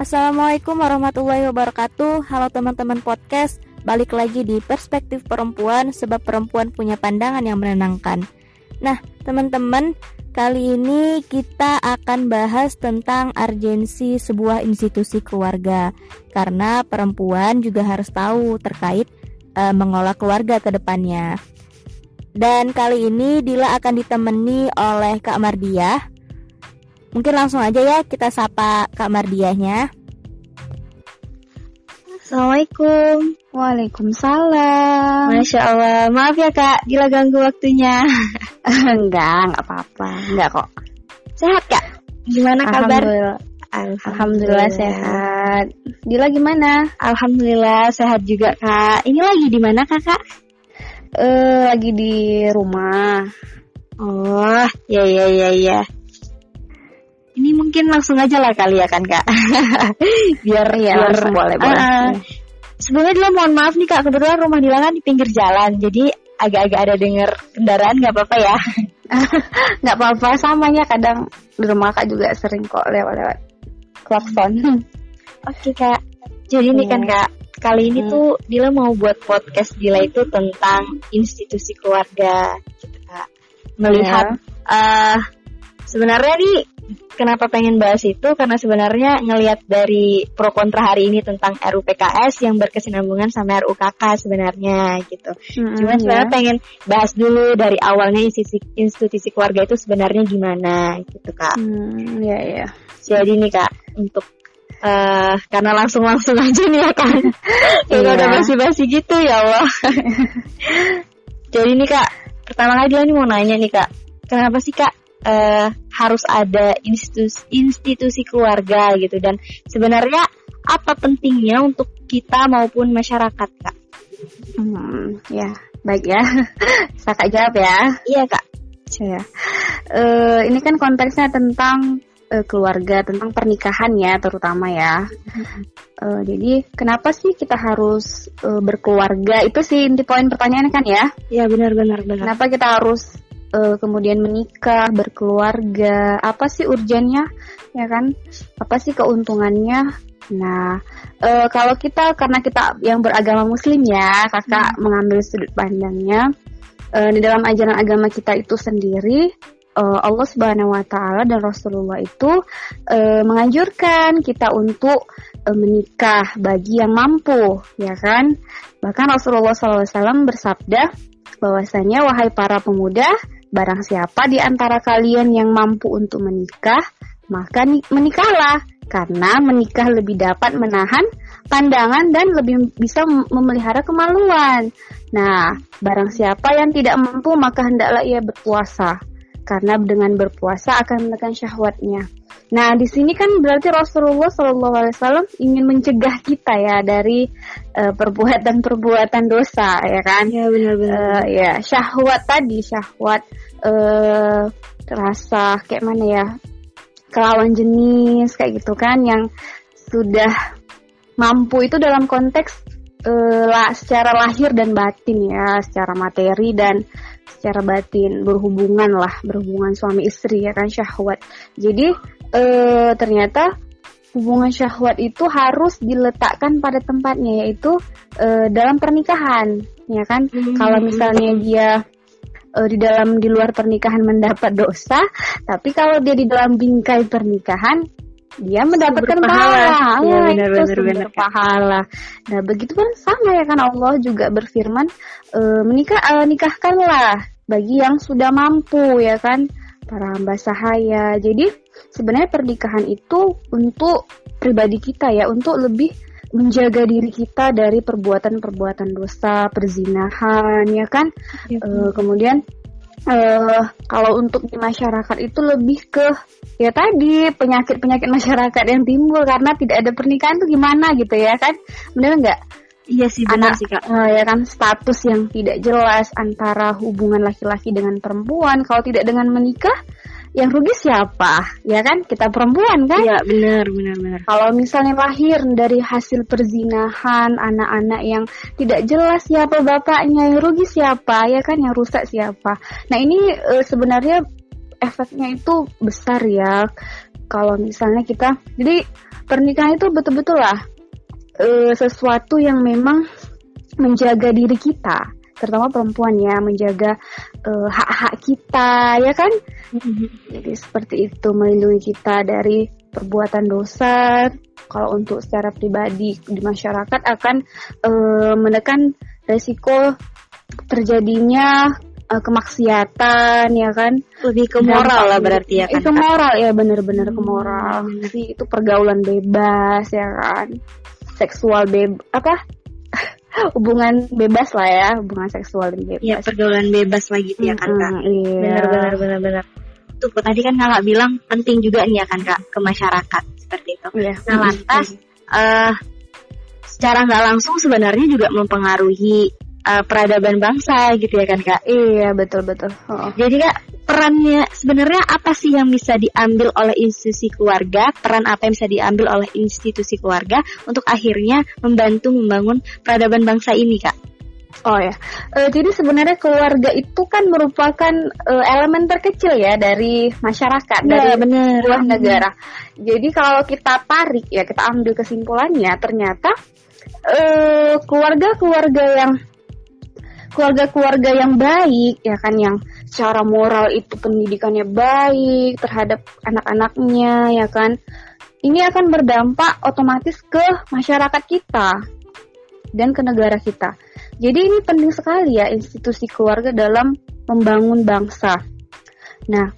Assalamualaikum warahmatullahi wabarakatuh. Halo teman-teman podcast, balik lagi di perspektif perempuan sebab perempuan punya pandangan yang menenangkan. Nah, teman-teman, kali ini kita akan bahas tentang urgensi sebuah institusi keluarga karena perempuan juga harus tahu terkait e, mengolah keluarga ke depannya. Dan kali ini Dila akan ditemani oleh Kak Mardiah Mungkin langsung aja ya kita sapa Kak Mardiahnya. Assalamualaikum. Waalaikumsalam. Masya Allah. Maaf ya kak, gila ganggu waktunya. enggak, enggak apa-apa. Enggak kok. Sehat kak? Gimana kabar? Alhamdulillah. Alhamdulillah, Alhamdulillah sehat. Dila gimana? Alhamdulillah sehat juga kak. Ini lagi di mana kakak? Eh uh, lagi di rumah. Oh, ya ya ya ya ini mungkin langsung aja lah kali ya kan kak? Biar ya biar, boleh boleh. Uh, sebelumnya dulu mohon maaf nih kak kebetulan rumah Dila kan di pinggir jalan jadi agak-agak ada denger kendaraan nggak apa-apa ya? Nggak apa-apa samanya kadang di rumah kak juga sering kok lewat-lewat klakson. Oke okay, kak. Jadi ini kan iya. kak kali ini hmm. tuh Dila mau buat podcast Dila itu tentang institusi keluarga gitu kak. Melihat yeah. uh, sebenarnya nih kenapa pengen bahas itu karena sebenarnya ngelihat dari pro kontra hari ini tentang RUPKS yang berkesinambungan sama RUKK sebenarnya gitu. Hmm, Cuman ya. sebenarnya pengen bahas dulu dari awalnya institusi, institusi keluarga itu sebenarnya gimana gitu kak. Hmm, ya ya. Jadi nih kak untuk uh, karena langsung langsung aja nih ya kan. Kalau iya. udah basi-basi gitu ya Allah. Jadi nih kak pertama kali dia nih mau nanya nih kak. Kenapa sih kak uh, harus ada institusi, institusi keluarga gitu dan sebenarnya apa pentingnya untuk kita maupun masyarakat kak? Hmm, ya baik ya, saya kak jawab ya. Iya kak. Saya. Uh, ini kan konteksnya tentang uh, keluarga, tentang pernikahan ya terutama ya. Uh, jadi kenapa sih kita harus uh, berkeluarga? Itu sih inti poin pertanyaannya kan ya? Iya benar-benar benar. Kenapa kita harus uh, kemudian menikah, berkeluarga, apa sih urgennya, ya kan? Apa sih keuntungannya? Nah, uh, kalau kita karena kita yang beragama Muslim ya, kakak hmm. mengambil sudut pandangnya uh, di dalam ajaran agama kita itu sendiri. Uh, Allah Subhanahu Wa Taala dan Rasulullah itu uh, menganjurkan kita untuk uh, menikah bagi yang mampu, ya kan? Bahkan Rasulullah SAW bersabda bahwasanya wahai para pemuda, Barang siapa di antara kalian yang mampu untuk menikah, maka menikahlah, karena menikah lebih dapat menahan pandangan dan lebih bisa memelihara kemaluan. Nah, barang siapa yang tidak mampu, maka hendaklah ia berpuasa, karena dengan berpuasa akan menekan syahwatnya. Nah, di sini kan berarti Rasulullah Shallallahu Alaihi Wasallam ingin mencegah kita ya dari uh, perbuatan-perbuatan dosa, ya kan? Ya benar-benar. Uh, ya syahwat tadi, syahwat uh, rasa kayak mana ya, kelawan jenis kayak gitu kan, yang sudah mampu itu dalam konteks uh, lah, secara lahir dan batin ya, secara materi dan secara batin berhubungan lah, berhubungan suami istri ya kan syahwat. Jadi uh, ternyata hubungan syahwat itu harus diletakkan pada tempatnya yaitu uh, dalam pernikahan ya kan hmm. kalau misalnya dia uh, di dalam di luar pernikahan mendapat dosa tapi kalau dia di dalam bingkai pernikahan dia mendapatkan pahala, ya, benar, itu benar, benar, pahala. Nah begitu kan sama ya kan Allah juga berfirman e, menikah e, nikahkanlah bagi yang sudah mampu ya kan para hamba sahaya. Jadi sebenarnya pernikahan itu untuk pribadi kita ya, untuk lebih menjaga diri kita dari perbuatan-perbuatan dosa, perzinahan, ya kan. Ya, uh, kemudian uh, kalau untuk di masyarakat itu lebih ke ya tadi penyakit-penyakit masyarakat yang timbul karena tidak ada pernikahan itu gimana gitu ya kan, benar nggak? Iya sih benar sih kak. Uh, ya kan status yang tidak jelas antara hubungan laki-laki dengan perempuan. Kalau tidak dengan menikah, yang rugi siapa? Ya kan kita perempuan kan? Iya benar benar benar. Kalau misalnya lahir dari hasil perzinahan anak-anak yang tidak jelas siapa bapaknya, yang rugi siapa? Ya kan yang rusak siapa? Nah ini uh, sebenarnya efeknya itu besar ya kalau misalnya kita jadi pernikahan itu betul-betul lah uh, sesuatu yang memang menjaga diri kita terutama perempuan ya menjaga uh, hak-hak kita ya kan? Jadi seperti itu melindungi kita dari perbuatan dosa. Kalau untuk secara pribadi di masyarakat akan uh, menekan resiko terjadinya uh, kemaksiatan ya kan? Lebih ke moral lah berarti ya kan itu moral ya bener-bener ke moral. Sih itu pergaulan bebas ya kan? Seksual bebas apa hubungan bebas lah ya hubungan seksual yang bebas ya pergaulan bebas lah gitu ya kan kak iya. benar benar benar benar tuh tadi kan kakak bilang penting juga nih ya kan kak ke masyarakat seperti itu iya. nah lantas uh, secara nggak langsung sebenarnya juga mempengaruhi uh, peradaban bangsa gitu ya kan kak iya betul betul oh. jadi kak perannya sebenarnya apa sih yang bisa diambil oleh institusi keluarga peran apa yang bisa diambil oleh institusi keluarga untuk akhirnya membantu membangun peradaban bangsa ini kak Oh ya, e, jadi sebenarnya keluarga itu kan merupakan e, elemen terkecil ya dari masyarakat, ya, dari bener. sebuah negara. Jadi kalau kita tarik ya, kita ambil kesimpulannya, ternyata keluarga-keluarga yang keluarga-keluarga yang baik ya kan yang secara moral itu pendidikannya baik terhadap anak-anaknya ya kan ini akan berdampak otomatis ke masyarakat kita dan ke negara kita. Jadi ini penting sekali ya institusi keluarga dalam membangun bangsa. Nah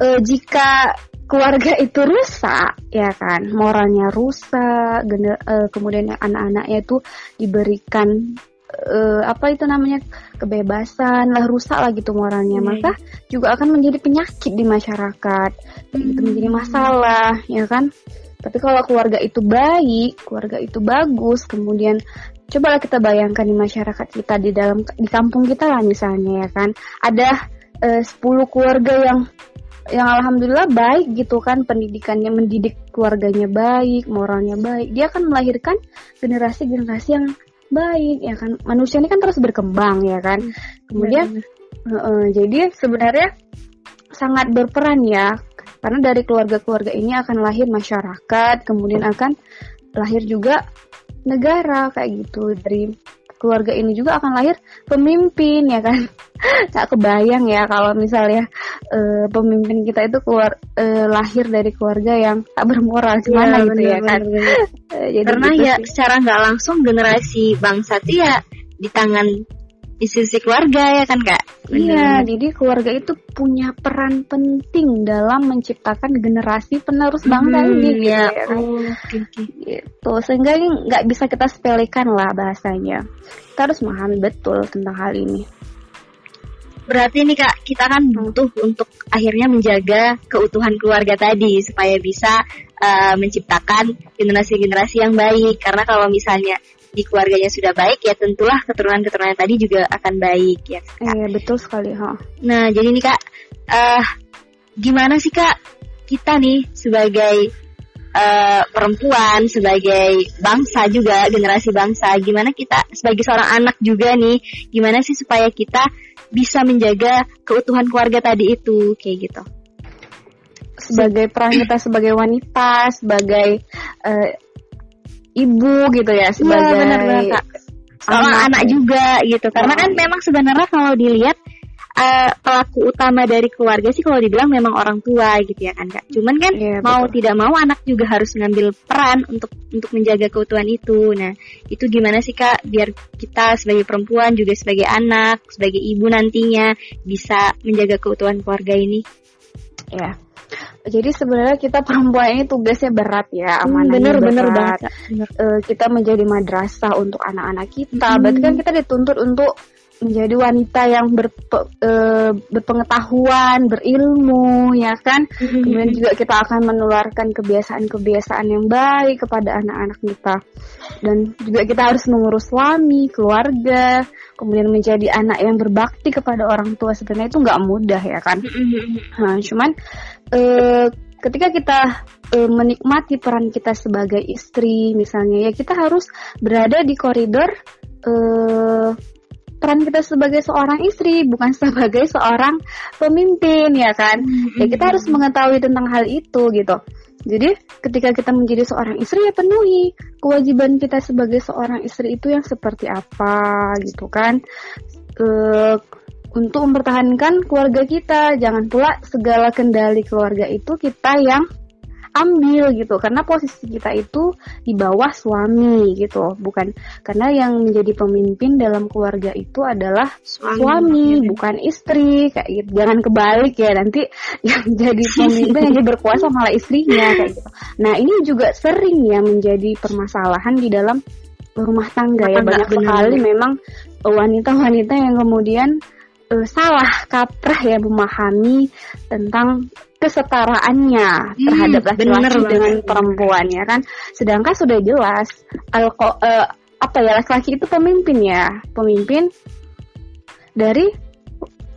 e, jika keluarga itu rusak ya kan moralnya rusak gener, e, kemudian anak-anaknya itu diberikan uh, apa itu namanya kebebasan lah rusak lah gitu moralnya hmm. maka juga akan menjadi penyakit di masyarakat. Hmm. itu menjadi masalah ya kan? Tapi kalau keluarga itu baik keluarga itu bagus kemudian cobalah kita bayangkan di masyarakat kita di dalam di kampung kita lah misalnya ya kan? Ada uh, 10 keluarga yang yang alhamdulillah baik gitu kan? Pendidikannya mendidik keluarganya baik moralnya baik. Dia akan melahirkan generasi-generasi yang baik ya kan? Manusia ini kan terus berkembang ya kan? Hmm. kemudian uh, uh, jadi sebenarnya sangat berperan ya. Karena dari keluarga-keluarga ini akan lahir masyarakat kemudian akan lahir juga negara kayak gitu. Dari keluarga ini juga akan lahir pemimpin ya kan? Nggak kebayang ya kalau misalnya uh, pemimpin kita itu keluar uh, lahir dari keluarga yang tak bermoral. Gimana ya, gitu bener, ya kan? bener, jadi karena gitu ya sih. secara nggak langsung generasi bangsa itu ya di tangan institusi keluarga ya kan kak? Iya, jadi keluarga itu punya peran penting dalam menciptakan generasi penerus bangsa hmm, ini gitu ya. ya kan? oh, okay, okay. Gitu. Sehingga nggak bisa kita sepelekan lah bahasanya. Kita harus memahami betul tentang hal ini. Berarti nih kak, kita kan butuh untuk akhirnya menjaga keutuhan keluarga tadi supaya bisa uh, menciptakan generasi-generasi yang baik. Karena kalau misalnya di keluarganya sudah baik ya tentulah keturunan-keturunan tadi juga akan baik ya kak. Iya betul sekali ha. Nah jadi nih kak, uh, gimana sih kak kita nih sebagai uh, perempuan, sebagai bangsa juga generasi bangsa, gimana kita sebagai seorang anak juga nih, gimana sih supaya kita bisa menjaga keutuhan keluarga tadi itu kayak gitu sebagai peran kita sebagai wanita, sebagai uh, ibu gitu ya sebagai ya, benar -benar, Kak. seorang anak, anak juga gitu. Karena kan memang sebenarnya kalau dilihat uh, pelaku utama dari keluarga sih kalau dibilang memang orang tua gitu ya kan kak. Cuman kan ya, mau betul. tidak mau anak juga harus ngambil peran untuk untuk menjaga keutuhan itu. Nah itu gimana sih kak? Biar kita sebagai perempuan juga sebagai anak sebagai ibu nantinya bisa menjaga keutuhan keluarga ini. Ya jadi sebenarnya kita perempuan ini tugasnya berat ya, hmm, amanahnya bener, berat. Bener banget. Bener. Uh, kita menjadi madrasah untuk anak-anak kita. Hmm. Berarti kan kita dituntut untuk menjadi wanita yang berpe, uh, berpengetahuan, berilmu, ya kan. Hmm. Kemudian juga kita akan menularkan kebiasaan-kebiasaan yang baik kepada anak-anak kita. Dan juga kita harus mengurus suami, keluarga, kemudian menjadi anak yang berbakti kepada orang tua sebenarnya itu nggak mudah ya kan. Nah, cuman uh, ketika kita uh, menikmati peran kita sebagai istri misalnya ya kita harus berada di koridor uh, peran kita sebagai seorang istri bukan sebagai seorang pemimpin ya kan? Ya kita harus mengetahui tentang hal itu gitu. Jadi ketika kita menjadi seorang istri ya penuhi kewajiban kita sebagai seorang istri itu yang seperti apa gitu kan? E, untuk mempertahankan keluarga kita jangan pula segala kendali keluarga itu kita yang ambil gitu. Karena posisi kita itu di bawah suami gitu. Bukan karena yang menjadi pemimpin dalam keluarga itu adalah suami, suami bukan istri. Kayak gitu. Jangan kebalik ya nanti yang jadi pemimpin yang berkuasa malah istrinya kayak gitu. Nah ini juga sering ya menjadi permasalahan di dalam rumah tangga ya. Banyak sekali memang wanita-wanita yang kemudian uh, salah kaprah ya memahami tentang kesetaraannya hmm, terhadap laki-laki dengan perempuan ya kan. Sedangkan sudah jelas alko uh, apa ya laki-laki itu pemimpin ya, pemimpin dari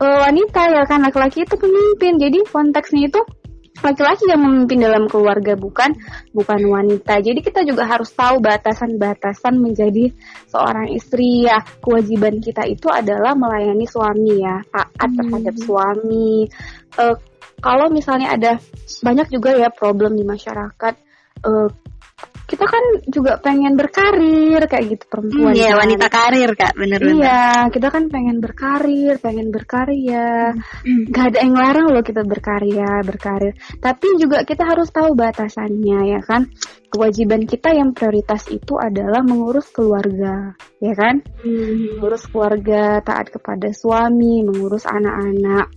uh, wanita ya kan laki-laki itu pemimpin. Jadi konteksnya itu laki-laki yang memimpin dalam keluarga bukan bukan wanita. Jadi kita juga harus tahu batasan-batasan menjadi seorang istri ya. Kewajiban kita itu adalah melayani suami ya, taat hmm. terhadap suami. Uh, kalau misalnya ada banyak juga ya problem di masyarakat uh, kita kan juga pengen berkarir kayak gitu perempuan. Hmm, iya, kan. wanita karir kak, bener bener. Iya, kita kan pengen berkarir, pengen berkarya. Hmm. Gak ada yang larang loh kita berkarya, berkarir. Tapi juga kita harus tahu batasannya ya kan. Kewajiban kita yang prioritas itu adalah mengurus keluarga, ya kan? Hmm. Mengurus keluarga, taat kepada suami, mengurus anak-anak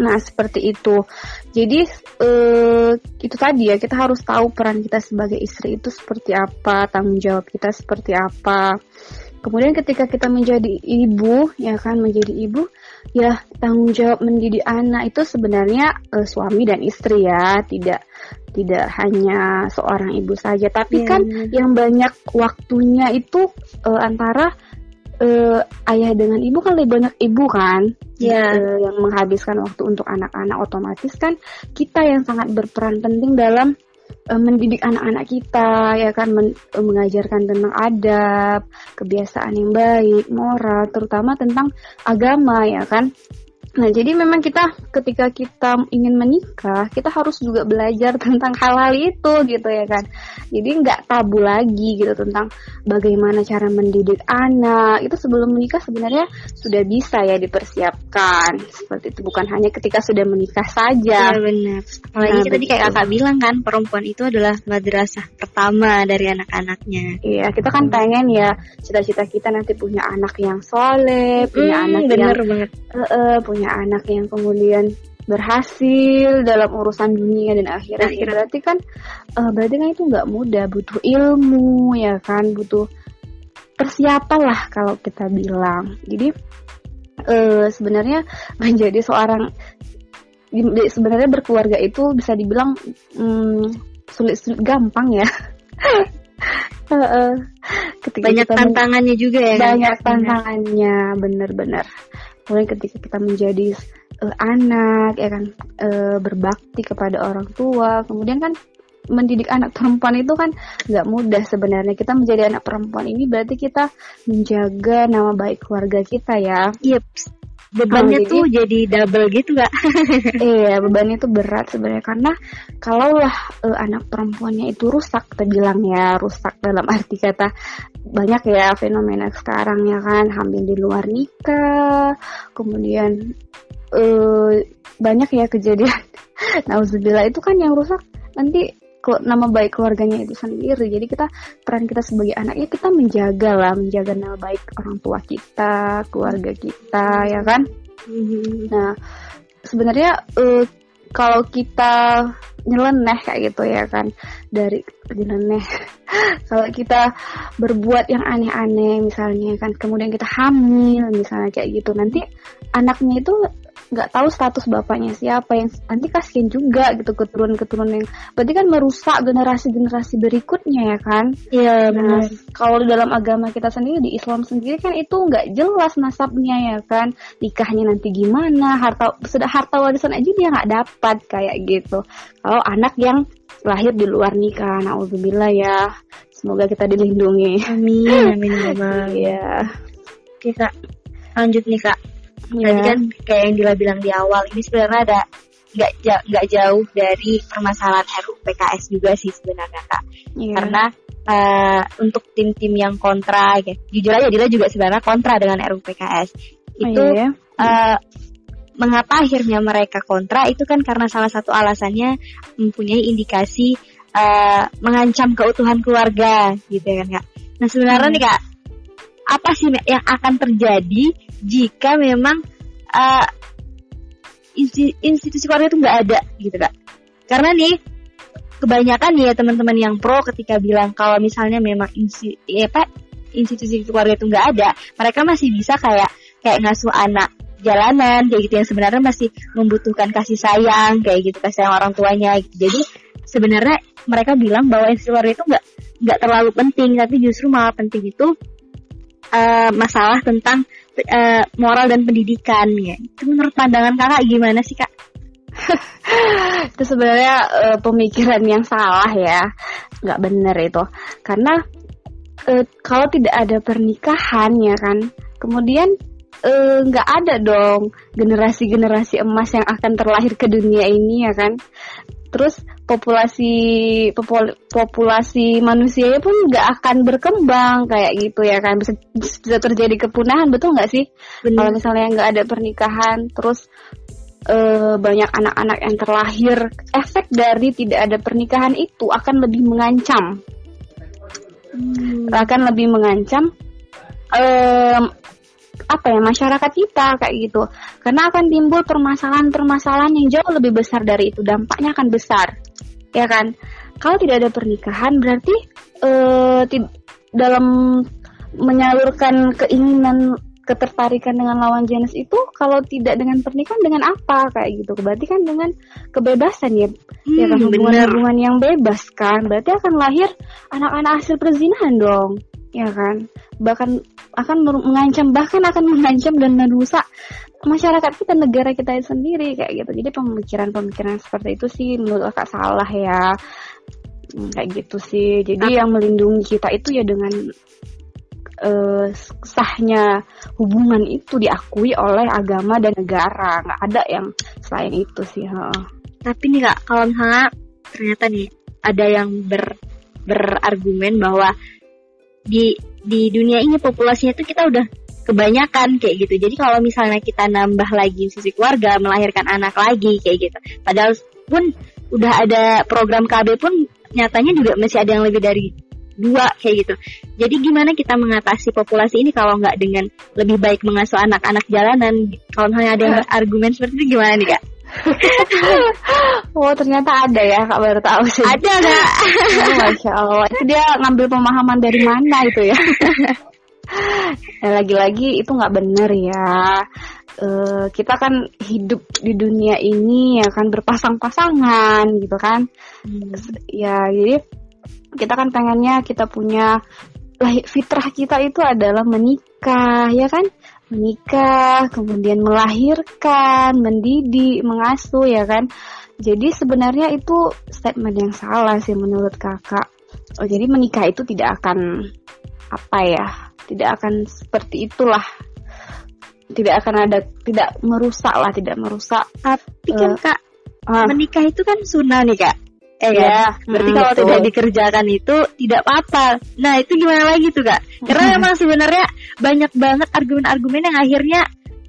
Nah, seperti itu. Jadi eh, itu tadi ya, kita harus tahu peran kita sebagai istri itu seperti apa, tanggung jawab kita seperti apa. Kemudian ketika kita menjadi ibu, ya kan menjadi ibu, ya tanggung jawab mendidik anak itu sebenarnya eh, suami dan istri ya, tidak tidak hanya seorang ibu saja, tapi yeah. kan yang banyak waktunya itu eh, antara uh, ayah dengan ibu kan lebih banyak ibu kan? Yeah. uh, yang menghabiskan waktu untuk anak-anak otomatis kan kita yang sangat berperan penting dalam uh, mendidik anak-anak kita ya kan? Men, uh, mengajarkan tentang adab kebiasaan yang baik moral terutama tentang agama ya kan Nah, jadi memang kita ketika kita ingin menikah, kita harus juga belajar tentang hal-hal itu gitu ya kan. Jadi nggak tabu lagi gitu tentang bagaimana cara mendidik anak. Itu sebelum menikah sebenarnya sudah bisa ya dipersiapkan. Seperti itu bukan hanya ketika sudah menikah saja. Iya benar. Apalagi nah, tadi kayak kakak bilang kan, perempuan itu adalah madrasah pertama dari anak-anaknya. Iya, kita kan pengen ya cita-cita kita nanti punya anak yang soleh, punya hmm, anak bener yang banget. Uh, uh, punya punya anak yang kemudian berhasil dalam urusan dunia dan akhirat. Ya, berarti kan uh, berarti kan itu nggak mudah. Butuh ilmu ya kan? Butuh persiapan lah kalau kita bilang. Jadi uh, sebenarnya menjadi seorang sebenarnya berkeluarga itu bisa dibilang um, sulit-sulit gampang ya. Uh, banyak tantangannya juga ya banyak kan? tantangannya bener-bener Kemudian ketika kita menjadi uh, anak ya kan uh, berbakti kepada orang tua, kemudian kan mendidik anak perempuan itu kan nggak mudah sebenarnya. Kita menjadi anak perempuan ini berarti kita menjaga nama baik keluarga kita ya. Yep bebannya tuh jadi double gitu gak? iya bebannya tuh berat sebenarnya. Karena kalaulah uh, anak perempuannya itu rusak kita bilang ya rusak dalam arti kata banyak ya fenomena sekarang ya kan. Hamil di luar nikah kemudian uh, banyak ya kejadian. Nauzubillah itu kan yang rusak. Nanti nama baik keluarganya itu sendiri. Jadi kita peran kita sebagai anak ya kita menjaga lah, menjaga nama baik orang tua kita, keluarga kita, ya kan. Mm-hmm. Nah sebenarnya uh, kalau kita nyeleneh kayak gitu ya kan dari nyeleneh kalau kita berbuat yang aneh-aneh misalnya kan kemudian kita hamil misalnya kayak gitu nanti anaknya itu nggak tahu status bapaknya siapa yang nanti kasihan juga gitu keturunan-keturunan yang berarti kan merusak generasi-generasi berikutnya ya kan? Iya nah, kalau di dalam agama kita sendiri di Islam sendiri kan itu nggak jelas nasabnya ya kan? Nikahnya nanti gimana? Harta sudah harta warisan aja dia nggak dapat kayak gitu. Kalau anak yang lahir di luar nikah naudzubillah ya. Semoga kita dilindungi. Amin amin ya oke kak. Lanjut nih kak Ya. tadi kan kayak yang Dila bilang di awal ini sebenarnya ada nggak nggak jauh dari permasalahan RUU PKS juga sih sebenarnya kak Iya. karena eh, untuk tim-tim yang kontra gitu. jujur aja Dila juga sebenarnya kontra dengan RUU PKS itu Iya. eh, mengapa akhirnya mereka kontra itu kan karena salah satu alasannya mempunyai indikasi eh, mengancam keutuhan keluarga gitu ya kan kak. Nah sebenarnya Hmm. nih kak apa sih yang akan terjadi jika memang eh, insti- institusi keluarga itu nggak ada gitu kak? Karena nih kebanyakan nih ya teman-teman yang pro ketika bilang kalau misalnya memang insi, ya, apa, institusi keluarga itu nggak ada, mereka masih bisa kayak kayak ngasuh anak jalanan kayak gitu yang sebenarnya masih membutuhkan kasih sayang kayak gitu kasih sayang orang tuanya gitu. jadi sebenarnya mereka bilang bahwa institusi keluarga itu nggak nggak terlalu penting tapi justru malah penting itu eh, masalah tentang eh, moral dan pendidikan ya. Itu menurut pandangan kakak gimana sih kak? Itu sebenarnya eh, pemikiran yang salah ya. Nggak bener itu. Karena eh, kalau tidak ada pernikahan ya kan kemudian nggak ada dong generasi-generasi emas yang akan terlahir ke dunia ini ya kan terus populasi popul- populasi manusianya pun nggak akan berkembang kayak gitu ya kan. Bisa, bisa terjadi kepunahan betul nggak sih? Kalau misalnya nggak ada pernikahan terus eh, banyak anak-anak yang terlahir efek dari tidak ada pernikahan itu akan lebih mengancam. Hmm. akan lebih mengancam em, apa ya masyarakat kita kayak gitu. Karena akan timbul permasalahan-permasalahan yang jauh lebih besar dari itu. Dampaknya akan besar. Ya kan? Kalau tidak ada pernikahan berarti eh, tid- dalam menyalurkan keinginan ketertarikan dengan lawan jenis itu kalau tidak dengan pernikahan dengan apa? Kayak gitu. Berarti kan dengan kebebasan ya. Ya kan? Hmm, hubungan-hubungan yang bebas kan? Berarti akan lahir anak-anak hasil perzinahan dong ya kan? Bahkan akan mengancam bahkan akan mengancam dan merusak masyarakat kita negara kita sendiri kayak gitu. Jadi pemikiran-pemikiran seperti itu sih menurut kakak salah ya. Hmm, kayak gitu sih. Jadi yang melindungi kita itu ya dengan eh, sahnya hubungan itu diakui oleh agama dan negara. Nggak ada yang selain itu sih heeh. Tapi nih kak, kalau misalnya ternyata nih ada yang ber berargumen bahwa di di dunia ini populasinya itu kita udah kebanyakan kayak gitu. Jadi kalau misalnya kita nambah lagi sisi keluarga, melahirkan anak lagi kayak gitu. Padahal pun udah ada program KB pun nyatanya juga masih ada yang lebih dari dua kayak gitu. Jadi gimana kita mengatasi populasi ini kalau nggak dengan lebih baik mengasuh anak-anak jalanan? Kalau misalnya ada yang berargumen seperti itu gimana nih kak? Oh ternyata ada ya kak baru tahu sih. Ada nggak? Oh, Masya Allah itu dia ngambil pemahaman dari mana itu ya? Nah, lagi-lagi itu nggak bener ya. Eh, kita kan hidup di dunia ini ya kan berpasang-pasangan gitu kan. Ya jadi kita kan pengennya kita punya fitrah kita itu adalah menikah ya kan menikah kemudian melahirkan mendidik mengasuh ya kan? Jadi sebenarnya itu statement yang salah sih menurut kakak. Oh jadi menikah itu tidak akan apa ya tidak akan seperti itulah. Tidak akan ada tidak merusak lah tidak merusak Tapi kan Eh, kak, ah, menikah itu kan sunnah nih kak. Eh Ya, kan? Berarti mm, kalau betul. tidak dikerjakan itu tidak apa-apa. Nah itu gimana lagi tuh kak? Karena memang sebenarnya banyak banget argumen-argumen yang akhirnya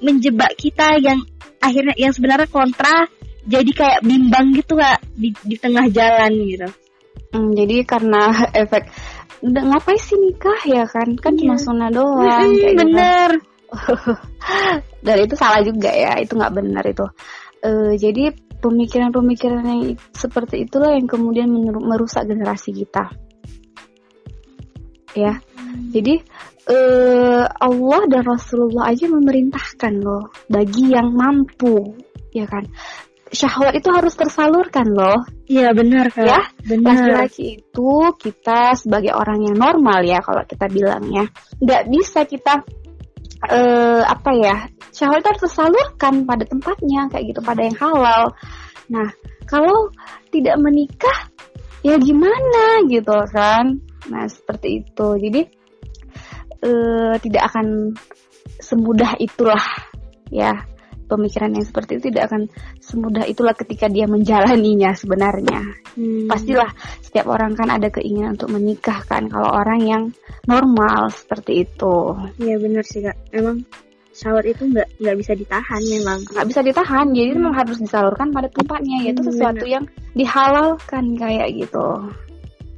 menjebak kita yang akhirnya yang sebenarnya kontra jadi kayak bimbang gitu kak di, di tengah jalan gitu. Hmm, jadi karena efek udah ngapain sih nikah ya kan kan cuma Iya. sunnah doang Mm, kayak gitu. bener. dan itu salah juga ya itu nggak benar itu Eh, jadi pemikiran-pemikiran yang seperti itulah yang kemudian merusak generasi kita. Ya. Jadi eh, Allah dan Rasulullah aja memerintahkan loh bagi yang mampu ya kan? Syahwat itu harus tersalurkan loh. Iya benar kak. Ya, benar. laki-laki itu kita sebagai orang yang normal ya kalau kita bilangnya nggak bisa kita eh apa ya syahwat itu harus tersalurkan pada tempatnya kayak gitu pada yang halal. Nah kalau tidak menikah ya gimana gitu kan? Nah seperti itu. Jadi eh tidak akan semudah itulah ya pemikiran yang seperti itu tidak akan semudah itulah ketika dia menjalaninya sebenarnya. Hmm. Pastilah setiap orang kan ada keinginan untuk menikah kan kalau orang yang normal seperti itu. Iya benar sih kak. Emang shower itu nggak nggak bisa ditahan memang. Nggak bisa ditahan jadi hmm. memang harus disalurkan pada tempatnya yaitu hmm, sesuatu bener. yang dihalalkan kayak gitu.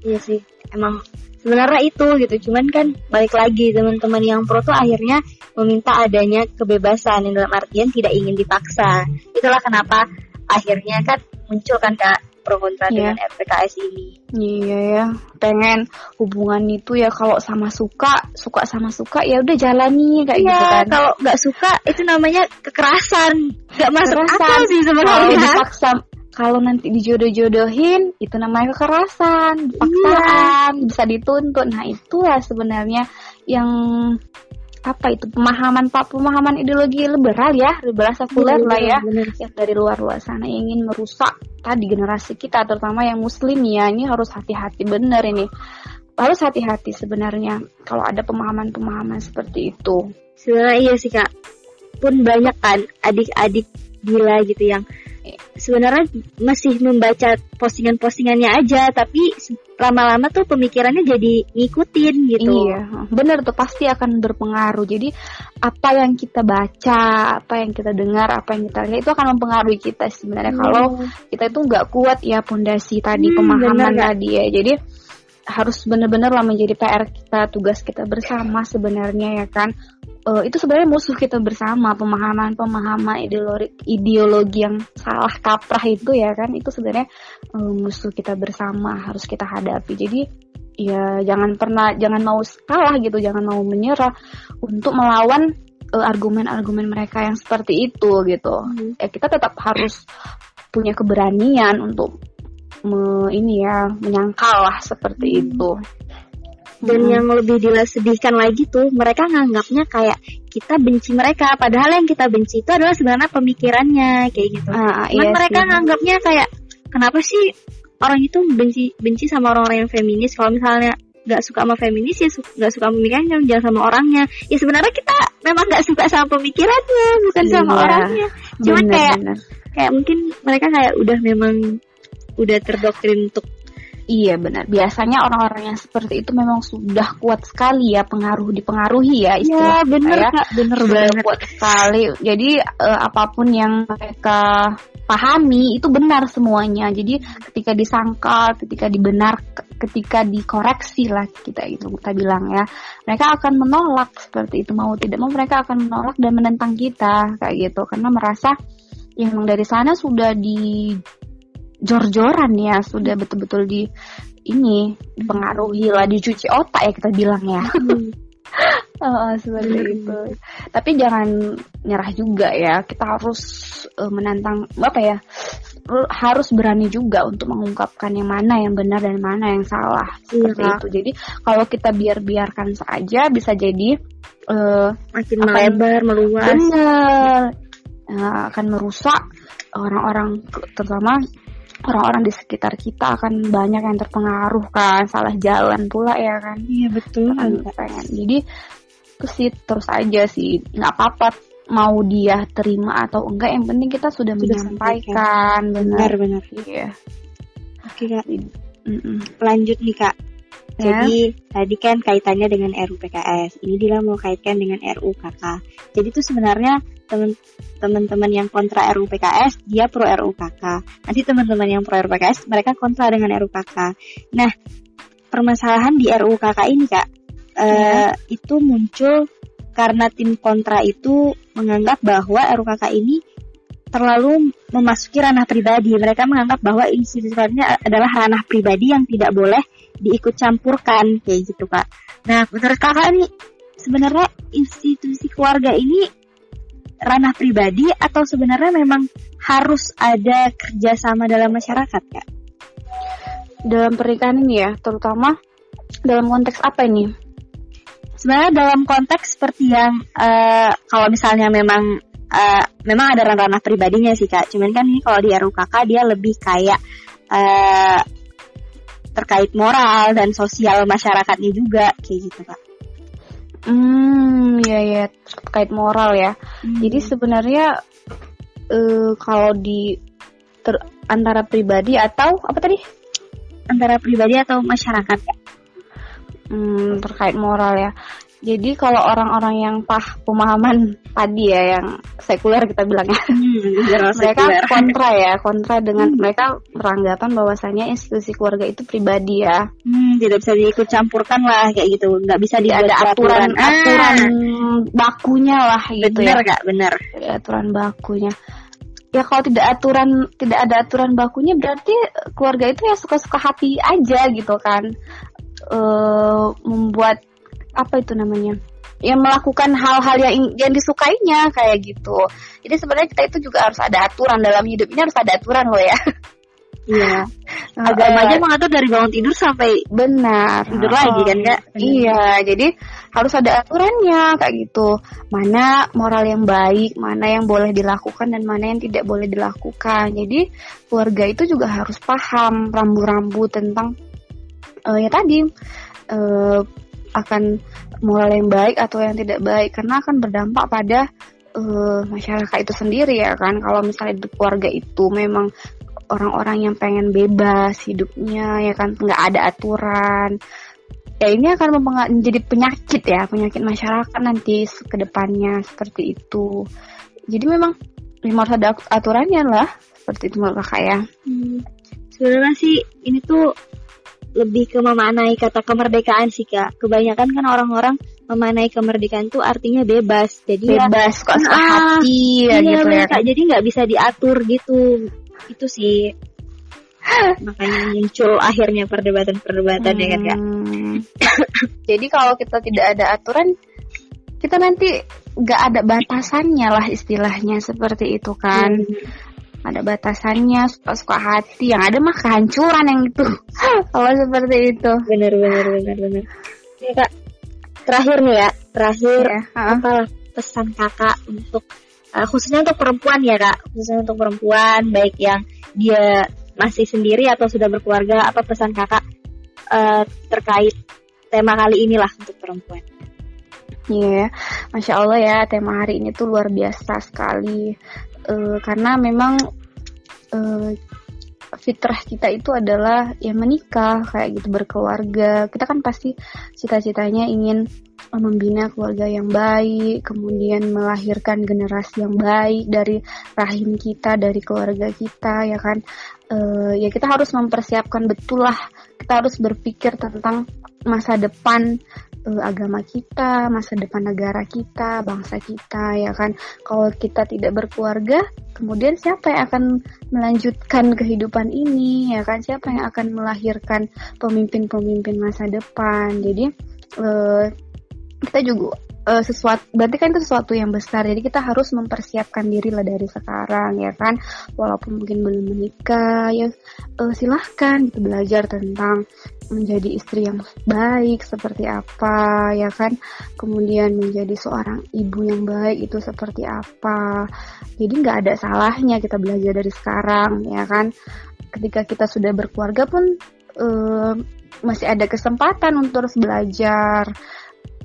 Iya sih. Emang sebenarnya itu gitu cuman kan balik lagi teman-teman yang pro tuh akhirnya meminta adanya kebebasan yang dalam artian tidak ingin dipaksa. Itulah kenapa akhirnya kan muncul kan kak pro kontra yeah. dengan RPKS ini. Iya ya pengen hubungan itu ya kalau sama suka suka sama suka ya udah jalani kayak yeah, gitu kan. kalau nggak suka itu namanya kekerasan. Nggak masuk akal sih sebenarnya. dipaksa kalau nanti dijodoh-jodohin itu namanya kekerasan, paksaan, iya. bisa dituntut. Nah, itulah sebenarnya yang apa itu pemahaman pak pemahaman ideologi liberal ya liberal sekuler lah ya bener. yang dari luar luar sana ingin merusak tadi generasi kita terutama yang muslim ya ini harus hati-hati bener ini harus hati-hati sebenarnya kalau ada pemahaman-pemahaman seperti itu sebenarnya iya sih kak pun banyak kan adik-adik gila gitu yang sebenarnya masih membaca postingan-postingannya aja tapi lama-lama tuh pemikirannya jadi ngikutin gitu. Iya, bener tuh pasti akan berpengaruh. Jadi apa yang kita baca, apa yang kita dengar, apa yang kita lihat itu akan mempengaruhi kita sebenarnya. Hmm. Kalau kita itu nggak kuat ya pondasi tadi hmm, pemahaman bener, tadi ya. Jadi harus benar-benar lah menjadi PR kita, tugas kita bersama sebenarnya ya kan? Uh, itu sebenarnya musuh kita bersama pemahaman-pemahaman ideologi ideologi yang salah kaprah itu ya kan? Itu sebenarnya uh, musuh kita bersama harus kita hadapi. Jadi ya jangan pernah jangan mau kalah gitu jangan mau menyerah untuk melawan uh, argumen-argumen mereka yang seperti itu gitu. Hmm. ya kita tetap harus punya keberanian untuk me, ini ya menyangkal lah seperti itu dan hmm. yang lebih disedihkan lagi tuh mereka nganggapnya kayak kita benci mereka padahal yang kita benci itu adalah sebenarnya pemikirannya kayak gitu ah, iya mereka sih. nganggapnya kayak kenapa sih orang itu benci benci sama orang-orang yang feminis kalau misalnya nggak suka sama feminis ya nggak suka pemikirannya jangan sama orangnya ya sebenarnya kita memang nggak suka sama pemikirannya bukan iya, sama orangnya cuman bener, kayak bener. kayak mungkin mereka kayak udah memang udah terdoktrin untuk Iya benar. Biasanya orang-orang yang seperti itu memang sudah kuat sekali ya pengaruh dipengaruhi ya istilah. Iya benar ya. kak, benar banget. Kuat sekali. Jadi uh, apa pun yang mereka pahami itu benar semuanya. Jadi ketika disangkal, ketika dibenar, ketika dikoreksi lah kita itu kita bilang ya, mereka akan menolak seperti itu mau tidak mau mereka akan menolak dan menentang kita kayak gitu karena merasa yang dari sana sudah di jor-joran ya sudah betul-betul di ini dipengaruhi lah dicuci otak ya kita bilang ya hmm. uh, seperti hmm. itu tapi jangan nyerah juga ya kita harus uh, menantang apa ya harus berani juga untuk mengungkapkan yang mana yang benar dan mana yang salah seperti iya. itu jadi kalau kita biar-biarkan saja bisa jadi uh, makin melebar meluas benar uh, akan merusak orang-orang terutama orang-orang di sekitar kita akan banyak yang terpengaruh kan salah jalan pula ya kan? Iya betul kan pengen jadi itu sih terus aja sih. Nggak apa-apa mau dia terima atau enggak yang penting kita sudah, sudah menyampaikan benar benar. iya. Oke kak. Mm -mm. lanjut nih kak. Jadi tadi kan kaitannya dengan RUU PKS. Ini Dila mau kaitkan dengan RUU KK. Jadi itu sebenarnya teman-teman yang kontra RUU PKS dia pro RUU KK. Nanti teman-teman yang pro RUU PKS mereka kontra dengan RUU KK. Nah, permasalahan di RUU KK ini Kak, ya. uh, itu muncul karena tim kontra itu menganggap bahwa RUU KK ini terlalu memasuki ranah pribadi. Mereka menganggap bahwa institusi adalah ranah pribadi yang tidak boleh diikut campurkan kayak gitu kak. Nah menurut kakak nih sebenarnya institusi keluarga ini ranah pribadi atau sebenarnya memang harus ada kerjasama dalam masyarakat kak? Dalam pernikahan ini ya, terutama dalam konteks apa ini? Sebenarnya dalam konteks seperti yang uh, kalau misalnya memang uh, memang ada ranah pribadinya sih kak. Cuman kan ini kalau di RUKK dia lebih kayak uh, terkait moral dan sosial masyarakatnya juga kayak gitu kak. Hmm, ya ya terkait moral ya. Hmm. Jadi sebenarnya uh, kalau di ter, antara pribadi atau apa tadi? Antara pribadi atau masyarakat ya? Hmm, terkait moral ya. Jadi kalau orang-orang yang pah pemahaman tadi ya yang sekuler kita bilangnya, hmm, mereka sekuler. kontra ya, kontra dengan hmm. mereka beranggapan bahwasanya institusi keluarga itu pribadi ya. Hmm, tidak bisa diikut campurkan lah kayak gitu, nggak bisa tidak ada aturan aturan, aturan bakunya lah gitu bener, ya. Kak, benar. Aturan bakunya. Ya kalau tidak aturan tidak ada aturan bakunya berarti keluarga itu ya suka-suka hati aja gitu kan. Uh, membuat apa itu namanya yang melakukan hal-hal yang yang disukainya kayak gitu. Jadi sebenarnya kita itu juga harus ada aturan dalam hidup ini harus ada aturan loh ya. Iya. Agamanya uh, mengatur dari bangun tidur sampai benar tidur oh, lagi kan kak? Iya, jadi harus ada aturannya kayak gitu. Mana moral yang baik, mana yang boleh dilakukan dan mana yang tidak boleh dilakukan. Jadi keluarga itu juga harus paham rambu-rambu tentang uh, ya tadi uh, akan moral yang baik atau yang tidak baik. Karena akan berdampak pada uh, masyarakat itu sendiri ya kan? Kalau misalnya di keluarga itu memang orang-orang yang pengen bebas hidupnya ya kan? Nggak ada aturan. Ya ini akan menjadi penyakit ya. Penyakit masyarakat nanti ke depannya seperti itu. Jadi memang memang harus ada aturannya lah. Seperti itu menurut kakak ya. Hmm. sebenarnya sih ini tuh lebih ke memaknai kata kemerdekaan sih kak. Kebanyakan kan orang-orang memaknai kemerdekaan itu artinya bebas. Jadi ya bebas ya, kok ah, hati ya iya, gitu ya. Kak. Jadi nggak bisa diatur gitu. Itu sih makanya muncul akhirnya perdebatan-perdebatan hmm. ya kan kak. Hmm. Jadi kalau kita tidak ada aturan, kita nanti nggak ada batasannya lah istilahnya seperti itu kan. Hmm ada batasannya suka-suka hati. Yang ada mah kehancuran yang itu. Kalau seperti itu. Benar benar benar benar ya kak terakhir nih ya. Terakhir ya, apa pesan kakak untuk uh, khususnya untuk perempuan ya kak. Khususnya untuk perempuan baik yang dia masih sendiri atau sudah berkeluarga apa pesan kakak uh, terkait tema kali inilah untuk perempuan? Iya, yeah. masya Allah ya tema hari ini tuh luar biasa sekali uh, karena memang uh, fitrah kita itu adalah ya menikah kayak gitu berkeluarga. Kita kan pasti cita-citanya ingin membina keluarga yang baik kemudian melahirkan generasi yang baik dari rahim kita dari keluarga kita ya kan? Uh, ya kita harus mempersiapkan betul lah. Kita harus berpikir tentang masa depan uh, agama kita, masa depan negara kita, bangsa kita ya kan. Kalau kita tidak berkeluarga, kemudian siapa yang akan melanjutkan kehidupan ini ya kan? Siapa yang akan melahirkan pemimpin-pemimpin masa depan? Jadi uh, kita juga uh, sesuatu berarti kan itu sesuatu yang besar. Jadi kita harus mempersiapkan diri lah dari sekarang ya kan? Walaupun mungkin belum menikah ya uh, silahkan gitu belajar tentang menjadi istri yang baik seperti apa ya kan? Kemudian menjadi seorang ibu yang baik itu seperti apa. Jadi nggak ada salahnya kita belajar dari sekarang ya kan? Ketika kita sudah berkeluarga pun uh, masih ada kesempatan untuk terus belajar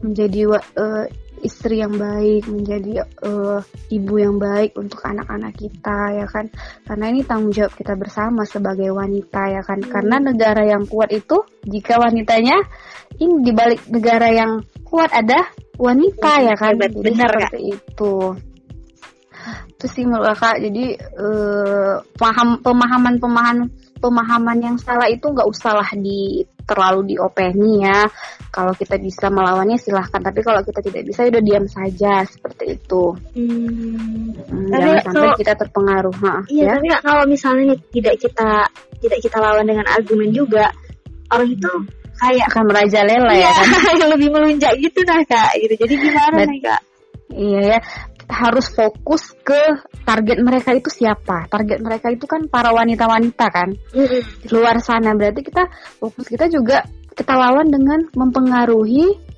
menjadi uh, istri yang baik, menjadi uh, ibu yang baik untuk anak-anak kita ya kan. Karena ini tanggung jawab kita bersama sebagai wanita ya kan. Hmm. Karena negara yang kuat itu jika wanitanya ini di balik negara yang kuat ada wanita hmm, ya kan. Benar seperti itu. Itu sih menurut kakak. Jadi uh, paham pemahaman pemahaman pemahaman yang salah itu nggak usah lah di terlalu diopeni ya. Kalau kita bisa melawannya silahkan, tapi kalau kita tidak bisa ya udah diam saja seperti itu. Hmm. Hmm, tapi jangan sampai kita terpengaruh. Ha, iya, ya? tapi kalau misalnya tidak kita tidak kita lawan dengan argumen juga, orang itu kayak akan merajalela ya, ya kan? lebih melunjak gitu nah kak gitu. Jadi gimana nih kak? Iya ya, harus fokus ke target mereka itu siapa. Target mereka itu kan para wanita-wanita kan. Di luar sana berarti kita fokus kita juga kita lawan dengan mempengaruhi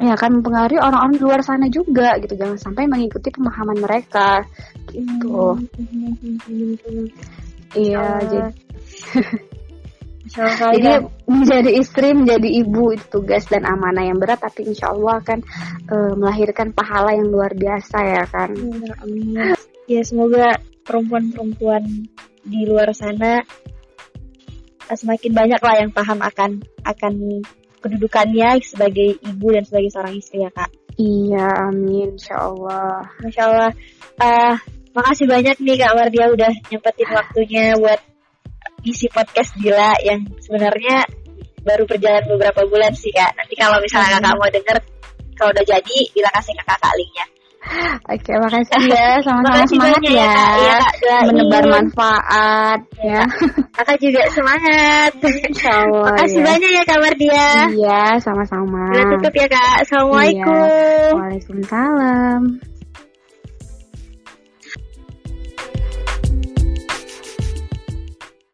ya kan mempengaruhi orang-orang di luar sana juga gitu. Jangan sampai mengikuti pemahaman mereka gitu. Mm-hmm. Iya, jadi Jadi menjadi istri, menjadi ibu itu tugas dan amanah yang berat, tapi insya Allah akan uh, melahirkan pahala yang luar biasa ya kan. Amin. Ya semoga perempuan-perempuan di luar sana eh, semakin banyak lah yang paham akan akan kedudukannya sebagai ibu dan sebagai seorang istri ya kak. Iya, amin, insya Allah. Masya Allah. Uh, makasih banyak nih Kak Wardia udah nyempetin waktunya buat isi podcast Bila yang sebenarnya baru berjalan beberapa bulan sih Kak. Nanti kalau misalnya Kakak mau denger, kalau udah jadi, Bila kasih Kakak linknya. Oke, makasih ya. Sama-sama semangat ya. ya, Kak. ya Kak, Menebar manfaat ya. Kakak juga semangat. Insyaallah. Makasih ya. banyak ya Kak Mardia. Iya, sama-sama. Kita tutup ya Kak. Assalamualaikum. Iya. Waalaikumsalam.